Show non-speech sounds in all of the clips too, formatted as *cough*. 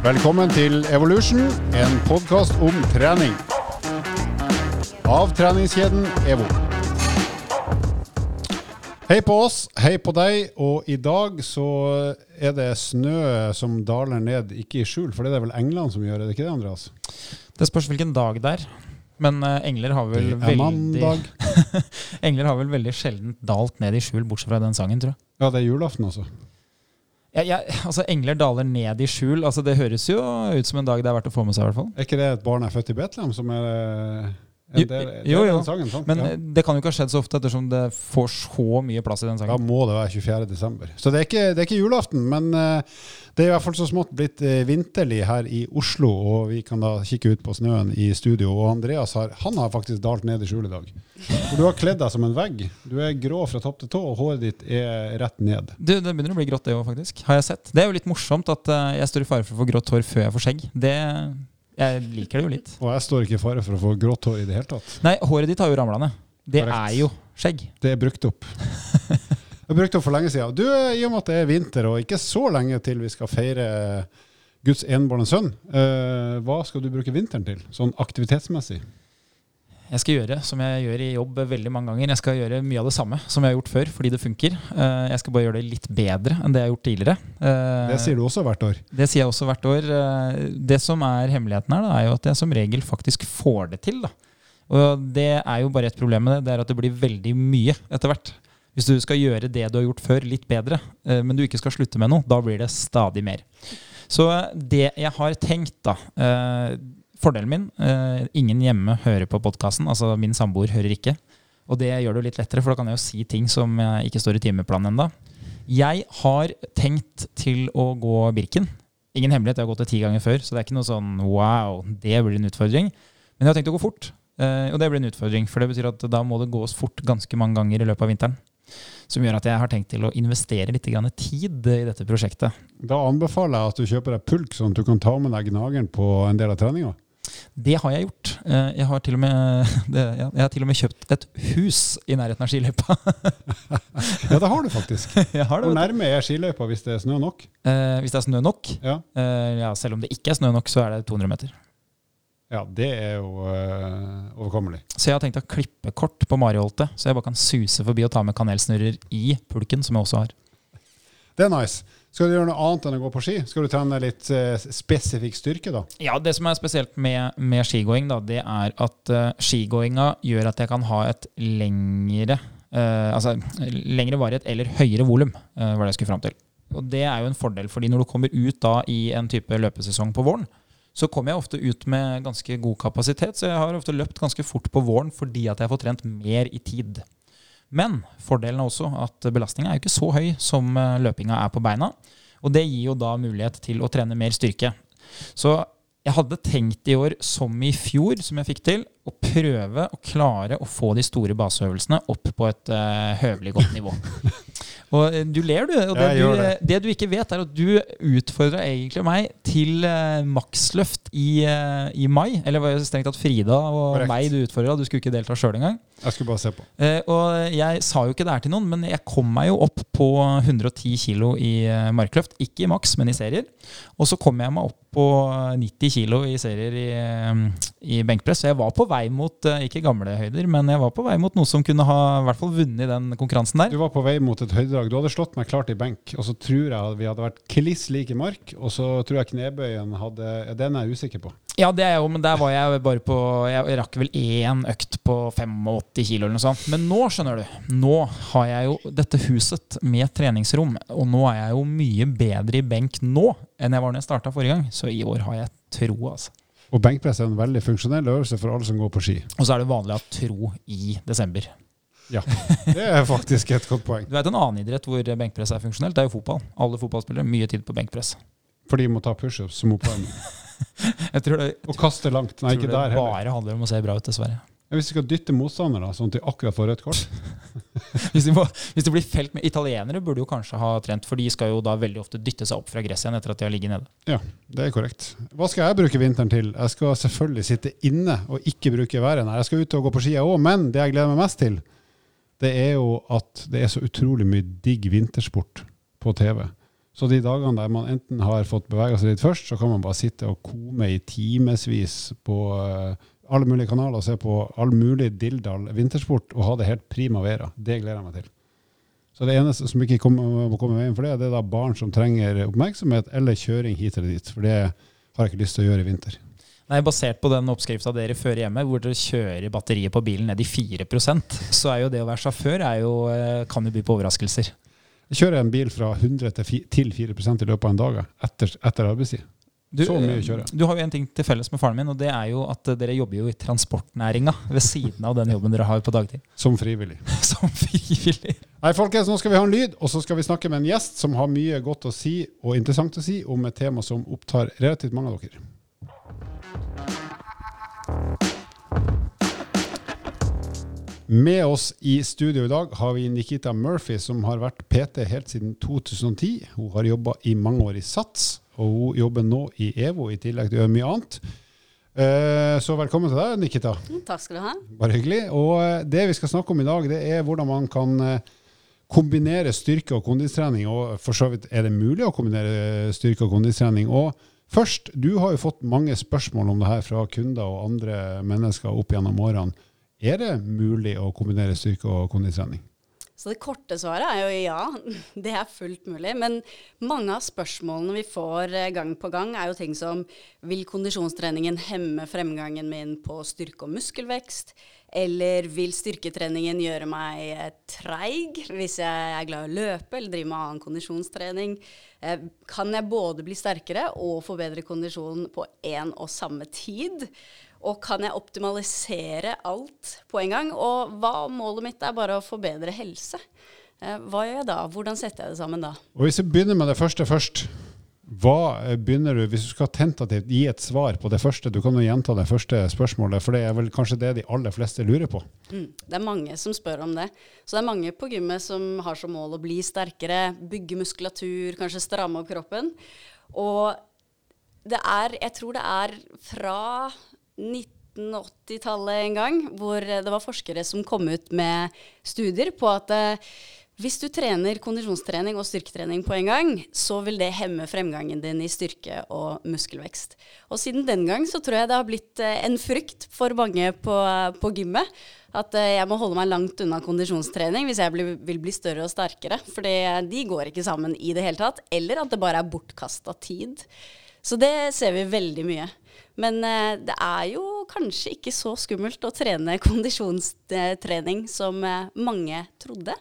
Velkommen til Evolution, en podkast om trening. Av treningskjeden EVO. Hei på oss, hei på deg, og i dag så er det snø som daler ned, ikke i skjul, for det er vel England som gjør det, ikke det, Andreas? Det spørs hvilken dag det er. Men eh, engler har vel veldig. *laughs* Engler har vel veldig sjelden dalt ned i skjul, bortsett fra den sangen, tror jeg. Ja, det er julaften også. Ja, jeg- altså, engler daler ned i skjul. Altså, det høres jo ut som en dag det er verdt å få med seg, i hvert fall. Er ikke det et barn er født i Betlehem som er Jo, jo, sangen, sant? Men ja. det kan jo ikke ha skjedd så ofte, ettersom det får så mye plass i den sangen. Da må det være 24. desember. Så det er ikke, det er ikke julaften, men eh, det er i hvert fall så smått blitt eh, vinterlig her i Oslo, og vi kan da kikke ut på snøen i studio. Og Andreas har, han har faktisk dalt ned i skjul i dag. For du har kledd deg som en vegg. Du er grå fra topp til tå, og håret ditt er rett ned. Du, det begynner å bli grått, det òg, faktisk. Har jeg sett. Det er jo litt morsomt at eh, jeg står i fare for å få grått hår før jeg får skjegg. Det, jeg liker det jo litt. Og jeg står ikke i fare for å få grått hår i det hele tatt. Nei, håret ditt har jo ramla ned. Det Correct. er jo skjegg. Det er brukt opp. *laughs* Det er brukt opp for lenge siden. Du, eh, I og med at det er vinter, og ikke så lenge til vi skal feire Guds enbårne sønn, eh, hva skal du bruke vinteren til, sånn aktivitetsmessig? Jeg skal gjøre som jeg gjør i jobb veldig mange ganger. Jeg skal gjøre mye av det samme som jeg har gjort før, fordi det funker. Eh, Jeg skal bare gjøre det litt bedre enn det jeg har gjort tidligere. Eh, Det sier du også hvert år. Det sier jeg også hvert år. Eh, Det som er hemmeligheten her, da, er jo at jeg som regel faktisk får det til. Da. Og det er jo bare et problem med det, det er at det blir veldig mye etter hvert. Hvis du skal gjøre det du har gjort før, litt bedre, men du ikke skal slutte med noe, da blir det stadig mer. Så det jeg har tenkt, da Fordelen min eh, ingen hjemme hører på podkasten. Altså min samboer hører ikke. Og det gjør det jo litt lettere, for da kan jeg jo si ting som ikke står i timeplanen ennå. Jeg har tenkt til å gå Birken. Ingen hemmelighet, jeg har gått det ti ganger før, så det er ikke noe sånn wow, det blir en utfordring. Men jeg har tenkt å gå fort, eh, og det blir en utfordring. For det betyr at da må det gås fort ganske mange ganger i løpet av vinteren. Som gjør at jeg har tenkt til å investere litt tid i dette prosjektet. Da anbefaler jeg at du kjøper deg pulk, sånn at du kan ta med deg gnageren på en del av treninga. Det har jeg gjort. Eh, Jeg har til og med, *laughs* det, jeg har til og med kjøpt et hus i nærheten av skiløypa. *laughs* Ja, det har du faktisk. *laughs* Jeg har det, Hvor nærme er skiløypa hvis det er snø nok? Eh, Hvis det er snø nok, Ja, eh, ja, selv om det ikke er snø nok, så er det 200 meter. ja det er jo øh, overkommelig. Så jeg har tenkt å klippe kort på Mariholtet, så jeg bare kan suse forbi og ta med kanelsnurrer i pulken, som jeg også har. Det er nice. Skal du gjøre noe annet enn å gå på ski? Skal du trene litt eh, spesifikk styrke, da? Ja, Det som er spesielt med, med skigåing, da, det er at uh, skigåinga gjør at jeg kan ha et lengre eh, altså lengre varighet eller høyere volum, eh, var det jeg skulle fram til. Og det er jo en fordel, fordi når du kommer ut da i en type løpesesong på våren, så kommer jeg ofte ut med ganske god kapasitet, så jeg har ofte løpt ganske fort på våren fordi at jeg får trent mer i tid. Men fordelen er også at belastninga er jo ikke så høy som eh, løpinga er på beina. Og det gir jo da mulighet til å trene mer styrke. Så jeg hadde tenkt i år, som i fjor, som jeg fikk til, å prøve å klare å få de store baseøvelsene opp på et uh, høvelig godt nivå. *laughs* Og eh, du ler, du. Og det, du, det. det du ikke vet, er at du utfordra egentlig meg til uh, maksløft i, uh, i mai. Eller var det strengt tatt Frida og Korrekt. meg du utfordra. Du skulle ikke delta sjøl engang. Jeg skulle bare se på. Og jeg sa jo ikke det her til noen, men jeg kom meg jo opp på 110 kilo i markløft. Ikke i maks, men i serier. Og så kom jeg meg opp på 90 kilo i serier i, i benkpress. Så jeg var på vei mot, eh, ikke gamle høyder, men jeg var på vei mot noe som kunne ha i hvert fall vunnet den konkurransen der. Du var på vei mot et høydedrag. Du hadde slått meg klart i benk, og så tror jeg vi hadde vært kliss like i mark, og så tror jeg knebøyen hadde ja, Den er jeg usikker på. Ja, det er jeg jo, men der var jeg bare på Jeg rakk vel én økt på 85 kilo eller noe sånt. Men nå, skjønner du, nå har jeg jo dette huset med treningsrom, og nå er jeg jo mye bedre i benk nå enn jeg var når jeg starta forrige gang. Så i år har jeg tro, altså. Og benkpress er en veldig funksjonell øvelse for alle som går på ski. Og så er det vanlig å tro i desember. Ja, Det er faktisk et godt poeng. Du vet En annen idrett hvor benkpress er funksjonelt, det er jo fotball. Alle fotballspillere mye tid på benkpress. For de må ta pushups som oppvarming. *laughs* Jeg tror det, Og kaste langt. Nei, ikke der heller. Det bare handler om å se bra ut, dessverre. Ja, Hvis vi skal dytte motstandere, sånn de akkurat får rødt kort *laughs* Hvis de, må, hvis de blir felt med Italienere burde jo kanskje ha trent, for de skal jo da veldig ofte dytte seg opp fra gresset igjen etter at de har ligget nede. Ja, det er korrekt. Hva skal jeg bruke vinteren til? Jeg skal selvfølgelig sitte inne og ikke bruke været. Nei, jeg skal ut og gå på ski òg, men det jeg gleder meg mest til, det er jo at det er så utrolig mye digg vintersport på TV. Så de dagene der man enten har fått bevega seg litt først, så kan man bare sitte og kome i timevis på uh, alle mulige kanaler og se på all mulig Dildal vintersport og ha det helt prima vera. Det gleder jeg meg til. Så det eneste som ikke kommer, må komme veien for det, det er da barn som trenger oppmerksomhet, eller kjøring hit eller dit. For det har jeg ikke lyst til å gjøre i vinter. Nei, Basert på den oppskrifta dere fører hjemme, hvor dere kjører batteriet på bilen ned i 4% så er jo det å være sjåfør er jo, eh, kan jo by på overraskelser. Jeg kjører en bil fra 100 til 4% i løpet av en dag etter, etter arbeidstid. Du, så mye kjører jeg. Du har jo en ting til felles med faren min, og det er jo at dere jobber jo i transportnæringa ved siden av den jobben dere har på dagtid. *laughs* Som frivillig. *laughs* Som frivillig. Nei, folkens, nå skal vi ha en lyd, og så skal vi snakke med en gjest som har mye godt å si og interessant å si om et tema som opptar relativt mange av dere. Med oss i studio i dag har vi Nikita Murphy, som har vært PT helt siden 2010. Hun har jobba i mange år i SATS, og hun jobber nå i EVO, i tillegg til å gjøre mye annet. Eh, så velkommen til deg, Nikita. Mm, takk skal du ha. Bare hyggelig. Og eh, det vi skal snakke om i dag, det er hvordan man kan eh, kombinere styrke- og kondistrening. Og for så vidt er det mulig å kombinere styrke- og kondistrening. Og først, du har jo fått mange spørsmål om det her fra kunder og andre mennesker opp gjennom årene. Er det mulig å kombinere styrke og kondistrening? Så det korte svaret er jo ja, *laughs* det er fullt mulig. Men mange av spørsmålene vi får eh, gang på gang, er jo ting som vil kondisjonstreningen hemme fremgangen min på styrke og muskelvekst? Eller vil styrketreningen gjøre meg eh, treig hvis jeg er glad i å løpe eller driver med annen kondisjonstrening? Eh, kan jeg både bli sterkere og få bedre kondisjon på én og samme tid? Og kan jeg optimalisere alt på en gang? Og hva målet mitt er bare å få bedre helse. Eh, hva gjør jeg da? Hvordan setter jeg det sammen da? Og Hvis vi begynner med det første først. Hva eh, begynner du, Hvis du skal tentativt gi et svar på det første, du kan jo gjenta det første spørsmålet, for det er vel kanskje det de aller fleste lurer på? Mm, det er mange som spør om det. Så det er mange på gymmet som har som mål å bli sterkere, bygge muskulatur, kanskje stramme opp kroppen. Og det er, jeg tror det er fra 1980-tallet en gang, hvor det var forskere som kom ut med studier på at eh, hvis du trener kondisjonstrening og styrketrening på en gang, så vil det hemme fremgangen din i styrke og muskelvekst. Og siden den gang så tror jeg det har blitt eh, en frykt for mange på, på gymmet. At eh, jeg må holde meg langt unna kondisjonstrening hvis jeg blir, vil bli større og sterkere. For de går ikke sammen i det hele tatt. Eller at det bare er bortkasta tid. Så det ser vi veldig mye. Men eh, det er jo kanskje ikke så skummelt å trene kondisjonstrening som eh, mange trodde.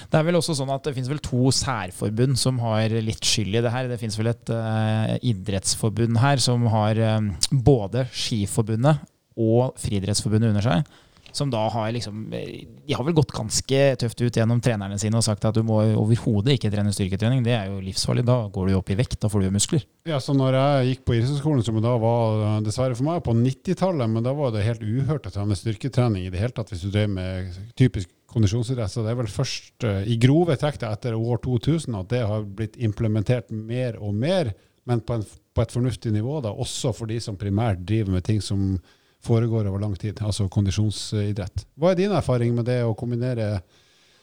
Det er vel også sånn at det finnes vel to særforbund som har litt skyld i det her. Det finnes vel et uh, idrettsforbund her som har um, både Skiforbundet og Friidrettsforbundet under seg som da har liksom De har vel gått ganske tøft ut gjennom trenerne sine og sagt at du må overhodet ikke trene styrketrening. Det er jo livsfarlig. Da går du opp i vekt, da får du jo muskler. Ja, så når jeg gikk på idrettshøyskolen, som da var dessverre for meg på 90-tallet, men da var det helt uhørt å trene styrketrening i det hele tatt hvis du drev med typisk kondisjonsidrett. Så det er vel først uh, i grove trekk etter år 2000 at det har blitt implementert mer og mer, men på, en, på et fornuftig nivå, da, også for de som primært driver med ting som foregår over lang tid, altså kondisjonsidrett. Hva er din erfaring med det å kombinere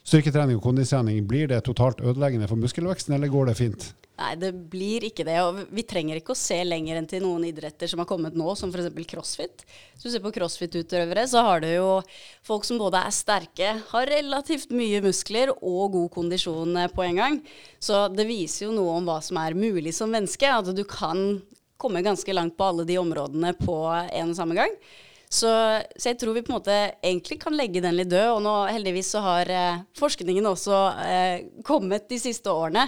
styrketrening og kondistrening? Blir det totalt ødeleggende for muskelveksten, eller går det fint? Nei, det blir ikke det. Og vi trenger ikke å se lenger enn til noen idretter som har kommet nå, som f.eks. crossfit. Hvis du ser på crossfit-utøvere, så har du jo folk som både er sterke, har relativt mye muskler og god kondisjon eh, på en gang. Så det viser jo noe om hva som er mulig som menneske. At du kan komme ganske langt på alle de områdene på en og samme gang. Så, så, jeg tror vi på en måte egentlig kan legge den litt død. Og nå heldigvis så har eh, forskningen også eh, kommet de siste årene.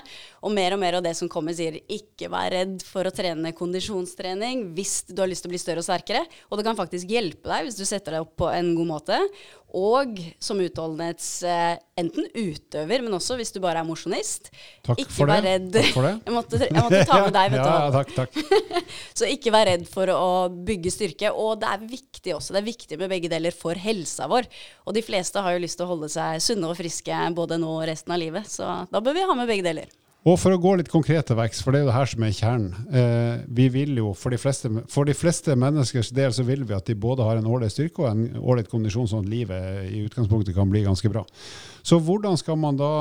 Og mer og mer av det som kommer, sier ikke vær redd for å trene kondisjonstrening hvis du har lyst til å bli større og sterkere. Og det kan faktisk hjelpe deg hvis du setter deg opp på en god måte. Og som utholdenhets eh, enten utøver, men også hvis du bare er mosjonist. Ikke vær det. redd. Takk for det. *laughs* Jeg måtte, jeg måtte ta med deg, vet du. *laughs* ja, takk, takk. *laughs* så ikke vær redd for å bygge styrke. Og det er viktig også. Det er viktig med begge deler for helsa vår. Og de fleste har jo lyst til å holde seg sunne og friske både nå og resten av livet. Så da bør vi ha med begge deler. Og for å gå litt konkret til vekst, for det er jo det her som er kjernen. Eh, vi vil jo, for de, fleste, for de, fleste, menneskers del så vil vi at de både har en ålreit styrke og en ålreit kondisjon, sånn at livet i utgangspunktet kan bli ganske bra. Så hvordan skal man da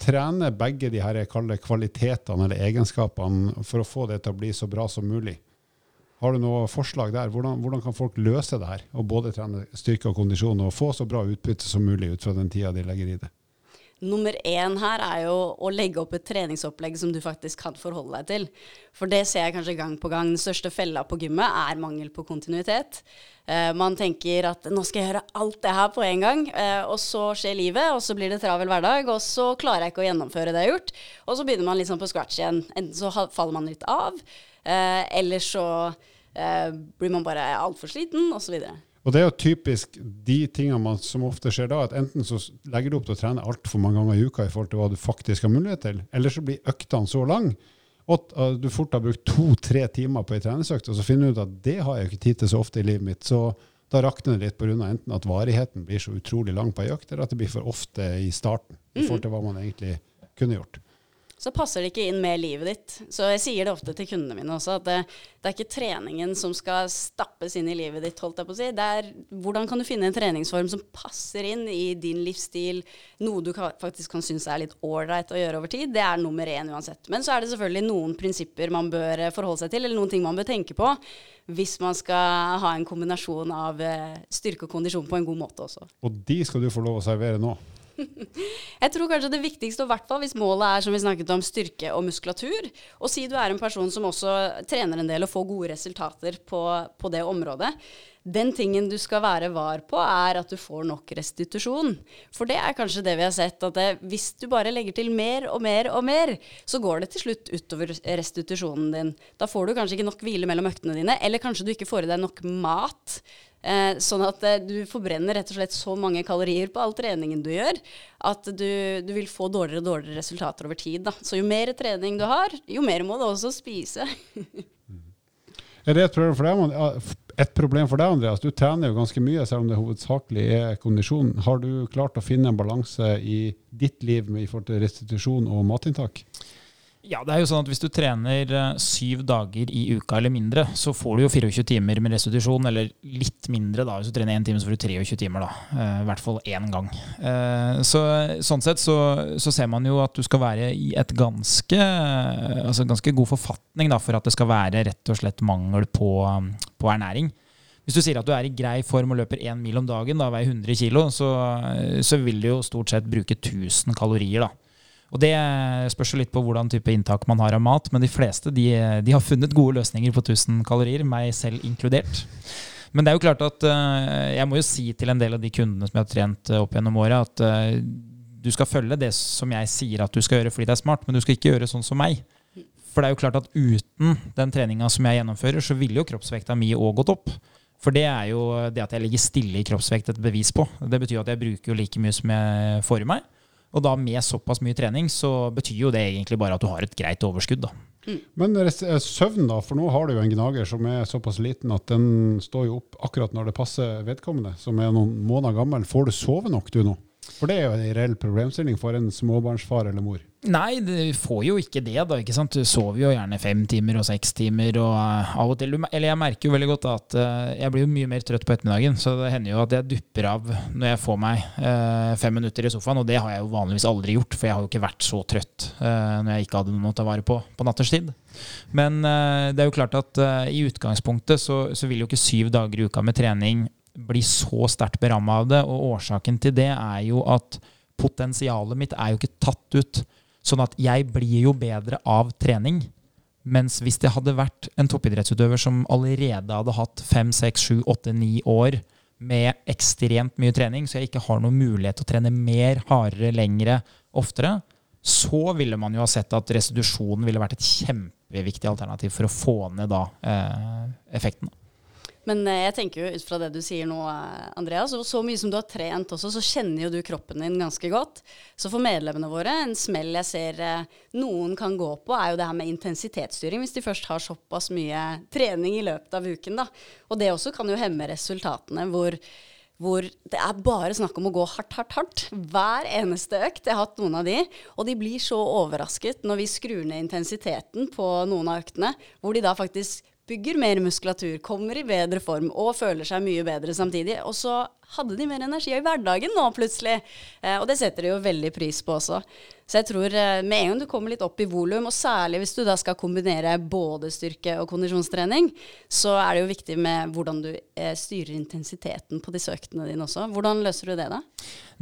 trene begge de her kalde kvalitetene eller egenskapene for å få det til å bli så bra som mulig? Har du noe forslag der? Hvordan, hvordan kan folk løse det her? Og både trene styrke og kondisjon og få så bra utbytte som mulig ut fra den tida de legger i det? Nummer én her er jo å legge opp et treningsopplegg som du faktisk kan forholde deg til. For det ser jeg kanskje gang på gang. Den største fella på gymmet er mangel på kontinuitet. Eh, man tenker at nå skal jeg gjøre alt det her på en gang, eh, og så skjer livet, og så blir det travel hverdag, og så klarer jeg ikke å gjennomføre det jeg har gjort. Og så begynner man liksom på scratch igjen. Enten så faller man litt av, eh, eller så blir man bare altfor sliten, osv. Og det er jo typisk de tingene man, som ofte skjer da, at enten så legger du opp til å trene altfor mange ganger i uka i forhold til hva du faktisk har mulighet til, eller så blir øktene så lang at du fort har brukt to-tre timer på ei treningsøkt, og så finner du ut at det har jeg ikke tid til så ofte i livet mitt. Så da rakner det litt pga. enten at varigheten blir så utrolig lang på ei økt, eller at det blir for ofte i starten i forhold til hva man egentlig kunne gjort så passer det ikke inn med livet ditt. Så jeg sier det ofte til kundene mine også, at det, det, er ikke treningen som skal stappes inn i livet ditt, holdt jeg på å si. Det er hvordan kan du finne en treningsform som passer inn i din livsstil, noe du kan, faktisk kan synes er litt ålreit å gjøre over tid. Det er nummer én uansett. Men så er det selvfølgelig noen prinsipper man bør forholde seg til, eller noen ting man bør tenke på hvis man skal ha en kombinasjon av eh, styrke og kondisjon på en god måte også. Og de skal du få lov å servere nå? *laughs* Jeg tror kanskje det viktigste, og hvert fall hvis målet er som vi snakket om, styrke og muskulatur, og si du er en person som også trener en del og får gode resultater på, på det området, den tingen du skal være var på, er at du får nok restitusjon. For det er kanskje det vi har sett, at det, hvis du bare legger til mer og mer og mer, så går det til slutt utover restitusjonen din. Da får du kanskje ikke nok hvile mellom øktene dine, eller kanskje du ikke får i deg nok mat. Eh, sånn at eh, du forbrenner rett og slett så mange kalorier på all treningen du gjør, at du, du vil få dårligere og dårligere resultater over tid. Da. Så jo mer trening du har, jo mer må du også spise. *laughs* er det et problem for deg, et problem for deg, Andreas? Du trener jo ganske mye, selv om det hovedsakelig er kondisjon. Har du klart å finne en balanse i ditt liv med i forhold til restitusjon og matinntak? Ja, det er jo sånn at Hvis du trener eh, syv dager i uka eller mindre, så får du jo 24 timer med restitusjon, eller litt mindre. da. Hvis du trener én time, så får du 23 timer. da. Eh, I hvert fall én gang. Eh, så, sånn sett så, så, ser man jo at du skal være i et ganske, altså ganske god forfatning da, for at det skal være rett og slett mangel på, på ernæring. Hvis du sier at du er i grei form og løper én mil om dagen, da veier 100 kg, så, så vil du jo stort sett bruke 1000 kalorier. da. Og Det spørs jo litt på hvordan type inntak man har av mat, men de fleste de, de har funnet gode løsninger på 1000 kalorier, meg selv inkludert. Men det er jo klart at uh, jeg må jo si til en del av de kundene som jeg har trent uh, opp gjennom året, at uh, du skal følge det som jeg sier at du skal gjøre fordi det er smart, men du skal ikke gjøre sånn som meg. For det er jo klart at uten den treninga som jeg gjennomfører, så ville jo kroppsvekta mi òg gått opp. For det er jo det at jeg ligger stille i kroppsvekt et bevis på. Det betyr at jeg bruker jo like mye som jeg får i meg. Og da med såpass mye trening, så betyr jo det egentlig bare at du har et greit overskudd. da. Mm. Men eh, søvn, da? For nå har du jo en gnager som er såpass liten at den står jo opp akkurat når det passer vedkommende, som er noen måneder gammel. Får du sove nok du nå? For det er jo en reell problemstilling for en småbarnsfar eller mor. Nei, du får jo ikke det, da. ikke sant? Du sover jo gjerne fem timer og seks timer. og uh, av og til, Eller jeg merker jo veldig godt at uh, jeg blir jo mye mer trøtt på ettermiddagen. Så det hender jo at jeg dupper av når jeg får meg uh, fem minutter i sofaen. Og det har jeg jo vanligvis aldri gjort, for jeg har jo ikke vært så trøtt når jeg ikke hadde noe å ta vare på på natterstid. Men det er jo klart at i utgangspunktet så, så vil jo ikke syv dager i uka med trening bli så sterkt beramma av det. Og årsaken til det er jo at potensialet mitt er jo ikke tatt ut. Sånn at jeg blir jo bedre av trening. Mens hvis det hadde vært en toppidrettsutøver som allerede hadde hatt fem, seks, sju, åtte, ni år med ekstremt mye trening, så jeg ikke har noen mulighet til å trene mer, hardere, lengre, oftere, så ville man jo ha sett at restitusjonen ville vært et kjempeviktig alternativ for å få ned da eh, effekten. Men eh, jeg tenker jo ut fra det du sier nå, eh, Andreas, og så mye som du har trent også, så kjenner jo du kroppen din ganske godt. Så for medlemmene våre, en smell jeg ser eh, noen kan gå på, er jo det her med intensitetsstyring, hvis de først har såpass mye trening i løpet av uken. da. Og det også kan jo hemme resultatene hvor hvor det er bare snakk om å gå hardt, hardt, hardt. Hver eneste økt. Jeg har hatt noen av de. Og de blir så overrasket når vi skrur ned intensiteten på noen av øktene, hvor de da faktisk oppbygger mer muskulatur, kommer i bedre form og føler seg mye bedre samtidig. Og så hadde de mer energi i hverdagen nå, plutselig. Eh, og det setter de jo veldig pris på også. Så jeg tror eh, med en gang du kommer litt opp i volum, og særlig hvis du da skal kombinere både styrke og kondisjonstrening, så er det jo viktig med hvordan du eh, styrer intensiteten på disse øktene dine også. Hvordan løser du det, da?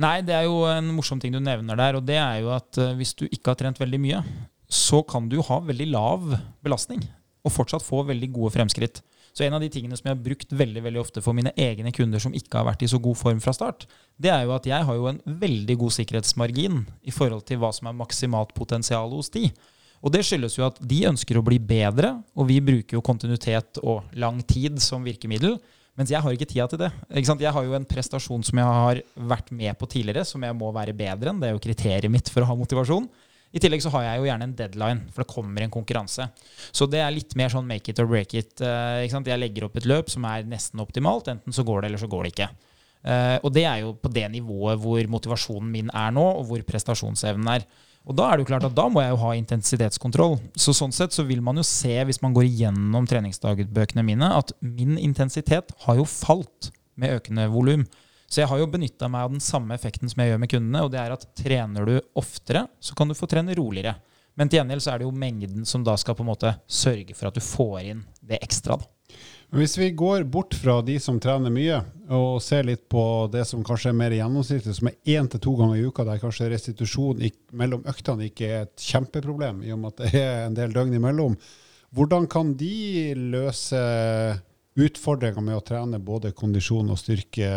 Nei, det er jo en morsom ting du nevner der, og det er jo at hvis du ikke har trent veldig mye, så kan du ha veldig lav belastning og fortsatt få veldig gode fremskritt. Så en av de tingene som jeg har brukt veldig veldig ofte for mine egne kunder som ikke har vært i så god form fra start, det er jo at jeg har jo en veldig god sikkerhetsmargin i forhold til hva som er maksimalt potensial hos de. Og det skyldes jo at de ønsker å bli bedre, og vi bruker jo kontinuitet og lang tid som virkemiddel. Mens jeg har ikke tida til det. Jeg har jo en prestasjon som jeg har vært med på tidligere, som jeg må være bedre enn. Det er jo kriteriet mitt for å ha motivasjon. I tillegg så har jeg jo gjerne en deadline, for det kommer en konkurranse. Så det er litt mer sånn make it or break it. Uh, jeg legger opp et løp som er nesten optimalt. Enten så går det, eller så går det ikke. Uh, og det er jo på det nivået hvor motivasjonen min er nå, og hvor prestasjonsevnen er. Og da er det jo klart at da må jeg jo ha intensitetskontroll. Så sånn sett så vil man jo se, hvis man går igjennom treningsdagbøkene mine, at min intensitet har jo falt med økende volum. Så jeg har jo benytta meg av den samme effekten som jeg gjør med kundene, og det er at trener du oftere, så kan du få trene roligere. Men til gjengjeld så er det jo mengden som da skal på en måte sørge for at du får inn det ekstra. da. Hvis vi går bort fra de som trener mye, og ser litt på det som kanskje er mer gjennomsnittlig, som er én til to ganger i uka, der kanskje restitusjon mellom øktene ikke er et kjempeproblem, i og med at det er en del døgn imellom, hvordan kan de løse utfordringer med å trene både kondisjon og styrke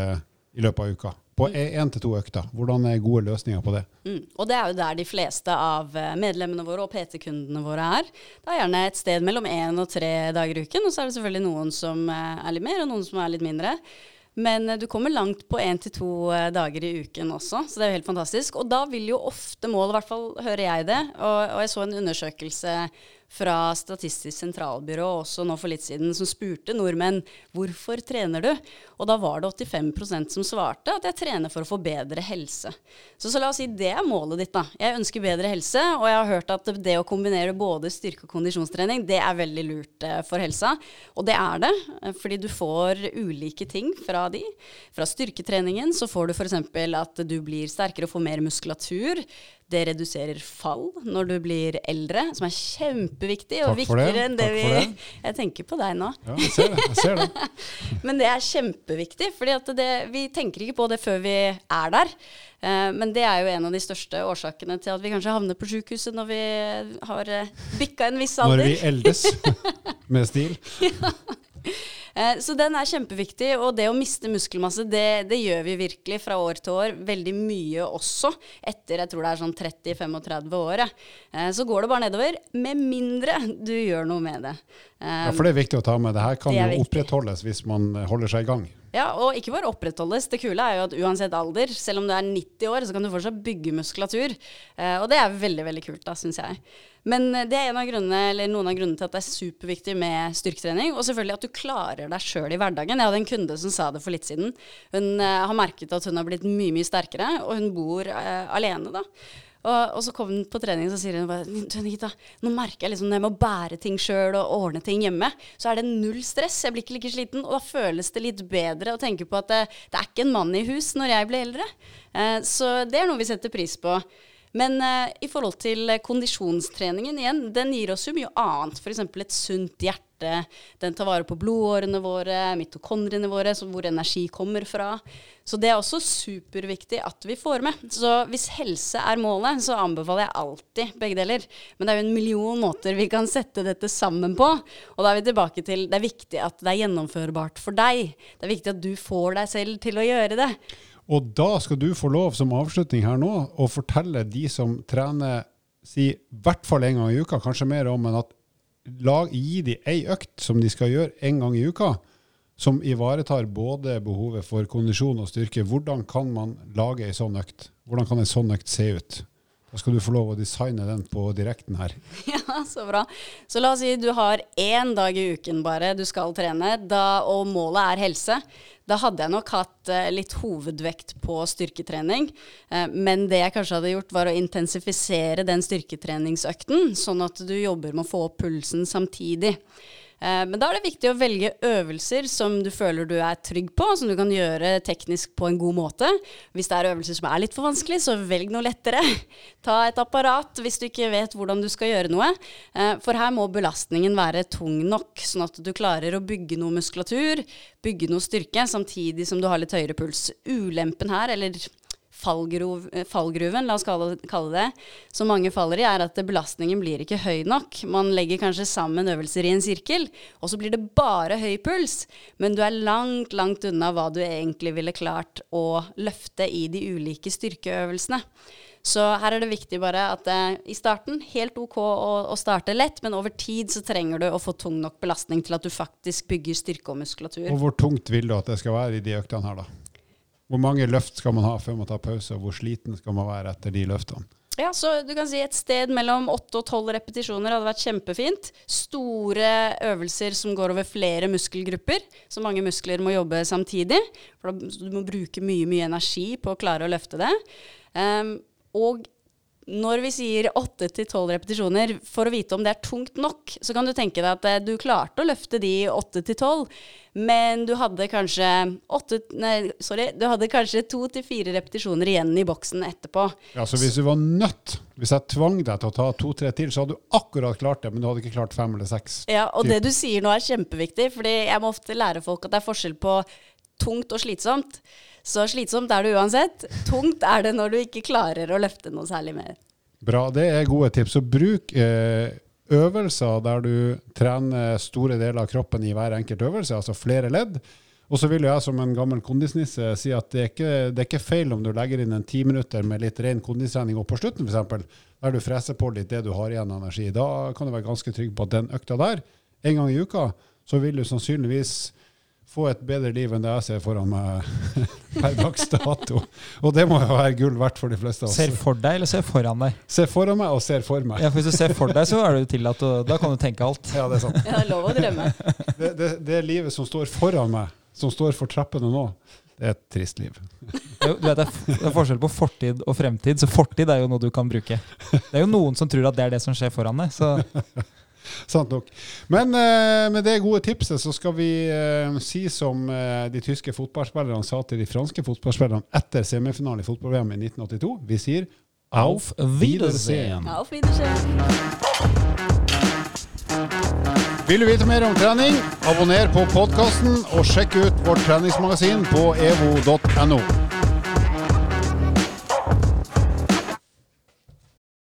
i løpet av uka. På én til to økter. Hvordan er gode løsninger på det? Mm. Og det er jo der de fleste av eh, medlemmene våre og PT-kundene våre er. Det er gjerne et sted mellom én og tre dager i uken, og så er det selvfølgelig noen som eh, er litt mer, og noen som er litt mindre. Men eh, du kommer langt på én til to dager i uken også, så det er jo helt fantastisk. Og da vil jo ofte målet, i hvert fall hører jeg det, og, og jeg så en undersøkelse fra Statistisk sentralbyrå også nå for litt siden, som spurte nordmenn hvorfor trener du? Og da var det 85% som svarte at jeg trener for å få bedre helse. Så, så la oss si det er målet ditt, da. Jeg ønsker bedre helse, og jeg har hørt at det å kombinere både styrke- og kondisjonstrening, det er veldig lurt eh, for helsa. Og det er det, eh, fordi du får ulike ting fra de. Fra styrketreningen så får du f.eks. at du blir sterkere og får mer muskulatur. Det reduserer fall når du blir eldre, som er kjempeviktig og viktigere enn det vi det. Jeg tenker på deg nå. Ja, jeg ser det. Jeg ser det. *laughs* men det er kjempeviktig, for vi tenker ikke på det før vi er der. Uh, men det er jo en av de største årsakene til at vi kanskje havner på sykehuset når vi har uh, bikka en viss alder. Når vi eldes *laughs* med stil. ja. Eh, så den er kjempeviktig. Og det å miste muskelmasse, det, det, gjør vi virkelig fra år til år. Veldig mye også. Etter jeg tror det er sånn 30-35 år. Eh, så går det bare nedover. Med mindre du gjør noe med det. Ja, For det er viktig å ta med. Det her kan det jo opprettholdes hvis man holder seg i gang. Ja, og ikke bare opprettholdes. Det kule er jo at uansett alder, selv om du er 90 år, så kan du fortsatt bygge muskulatur. Eh, og det er veldig, veldig kult, da, syns jeg. Men det er av grunnene, noen av grunnene til at det er superviktig med styrketrening. Og selvfølgelig at du klarer deg sjøl i hverdagen. Jeg hadde en kunde som sa det for litt siden. Hun uh, har merket at hun har blitt mye, mye sterkere, og hun bor uh, alene, da. Og, og, så kom hun på trening og så sier hun bare Nikita, nå merker jeg liksom når jeg må bære ting sjøl og ordne ting hjemme, så er det null stress. Jeg blir ikke like sliten. Og da føles det litt bedre å tenke på at det, det er ikke en mann i hus når jeg blir eldre. Eh, så det er noe vi setter pris på. Men eh, i forhold til kondisjonstreningen igjen, den gir oss jo mye annet. F.eks. et sunt hjerte. Den tar vare på blodårene våre, mitokondriene våre, hvor energi kommer fra. Så det er også superviktig at vi får med. Så hvis helse er målet, så anbefaler jeg alltid begge deler. Men det er jo en million måter vi kan sette dette sammen på. Og da er vi tilbake til det er viktig at det er gjennomførbart for deg. Det er viktig at du får deg selv til å gjøre det. Og da skal du få lov som avslutning her nå å fortelle de som trener si i hvert fall en gang i uka, kanskje mer om, men at lag, gi de ei økt som de skal gjøre en gang i uka, som ivaretar både behovet for kondisjon og styrke. Hvordan kan man lage ei sånn økt? Hvordan kan ei sånn økt se ut? Da skal du få lov å designe den på direkten her. *laughs* Ja, så bra. Så la oss si du har én dag i uken bare du skal trene, da, og målet er helse. Da hadde jeg nok hatt uh, litt hovedvekt på styrketrening. Uh, men det jeg kanskje hadde gjort, var å intensifisere den styrketreningsøkten, sånn at du jobber med å få opp pulsen samtidig. Eh, men da er det viktig å velge øvelser som du føler du er trygg på, som du kan gjøre teknisk på en god måte. Hvis det er øvelser som er litt for vanskelig, så velg noe lettere. *laughs* Ta et apparat hvis du ikke vet hvordan du skal gjøre noe. Eh, for her må belastningen være tung nok, sånn at du klarer å bygge noe muskulatur, bygge noe styrke, samtidig som du har litt høyere puls. Ulempen her, eller fallgrov, eh, fallgruven, la oss kalle, kalle, det, som mange faller i, er at belastningen blir ikke høy nok. Man legger kanskje sammen øvelser i en sirkel, og så blir det bare høy puls, men du er langt, langt unna hva du egentlig ville klart å løfte i de ulike styrkeøvelsene. Så her er det viktig bare at eh, i starten, helt ok å, å, starte lett, men over tid så trenger du å få tung nok belastning til at du faktisk bygger styrke og muskulatur. Og hvor tungt vil du at det skal være i de øktene her, da? Hvor mange løft skal man ha før man tar pause, og hvor sliten skal man være etter de løftene? Ja, så du kan si Et sted mellom 8 og 12 repetisjoner hadde vært kjempefint. Store øvelser som går over flere muskelgrupper, så mange muskler må jobbe samtidig. For du må bruke mye, mye energi på å klare å løfte det. Um, og når vi sier 8-12 repetisjoner, for å vite om det er tungt nok, så kan du tenke deg at eh, du klarte å løfte de 8-12, men du hadde kanskje 8, nei, sorry, du hadde kanskje 2-4 repetisjoner igjen i boksen etterpå. Ja, Så hvis du var nødt, hvis jeg tvang deg til å ta to-tre til, så hadde du akkurat klart det, men du hadde ikke klart fem eller seks? Ja, og det du sier nå er kjempeviktig, fordi jeg må ofte lære folk at det er forskjell på tungt og slitsomt. Så slitsomt er det uansett. Tungt er det når du ikke klarer å løfte noe særlig mer. Bra, det er gode tips. Så bruk eh, øvelser der du trener store deler av kroppen i hver enkelt øvelse, altså flere ledd. Og så vil jeg som en gammel kondisnisse si at det er, ikke, det er ikke feil om du legger inn en ti minutter med litt ren kondistrening opp på slutten, f.eks., der du freser på litt det du har igjen av energi. Da kan du være ganske trygg på at den økta der, en gang i uka, så vil du sannsynligvis få et bedre liv enn det jeg ser foran meg *laughs* per dags dato. Og det må jo være gull verdt for de fleste av oss. Ser for deg eller ser foran deg? Ser foran meg og ser for meg. Ja, for Hvis du ser for deg, så er det tillatt, og da kan du tenke alt. Ja, det er sant. Ja, det er lov å drømme. Det, det, det livet som står foran meg, som står for trappene nå, det er et trist liv. Du vet, det er forskjell på fortid og fremtid, så fortid er jo noe du kan bruke. Det er jo noen som tror at det er det som skjer foran deg. så... Sant nok. Men uh, med det gode tipset så skal vi uh, si som uh, de tyske fotballspillerne sa til de franske fotballspillerne etter semifinalen i fotball-VM i 1982. Vi sier Auf Wiedersehen. Auf Wiedersehen. Vil du vite mer om trening, abonner på podkasten og sjekk ut vårt treningsmagasin på evo.no.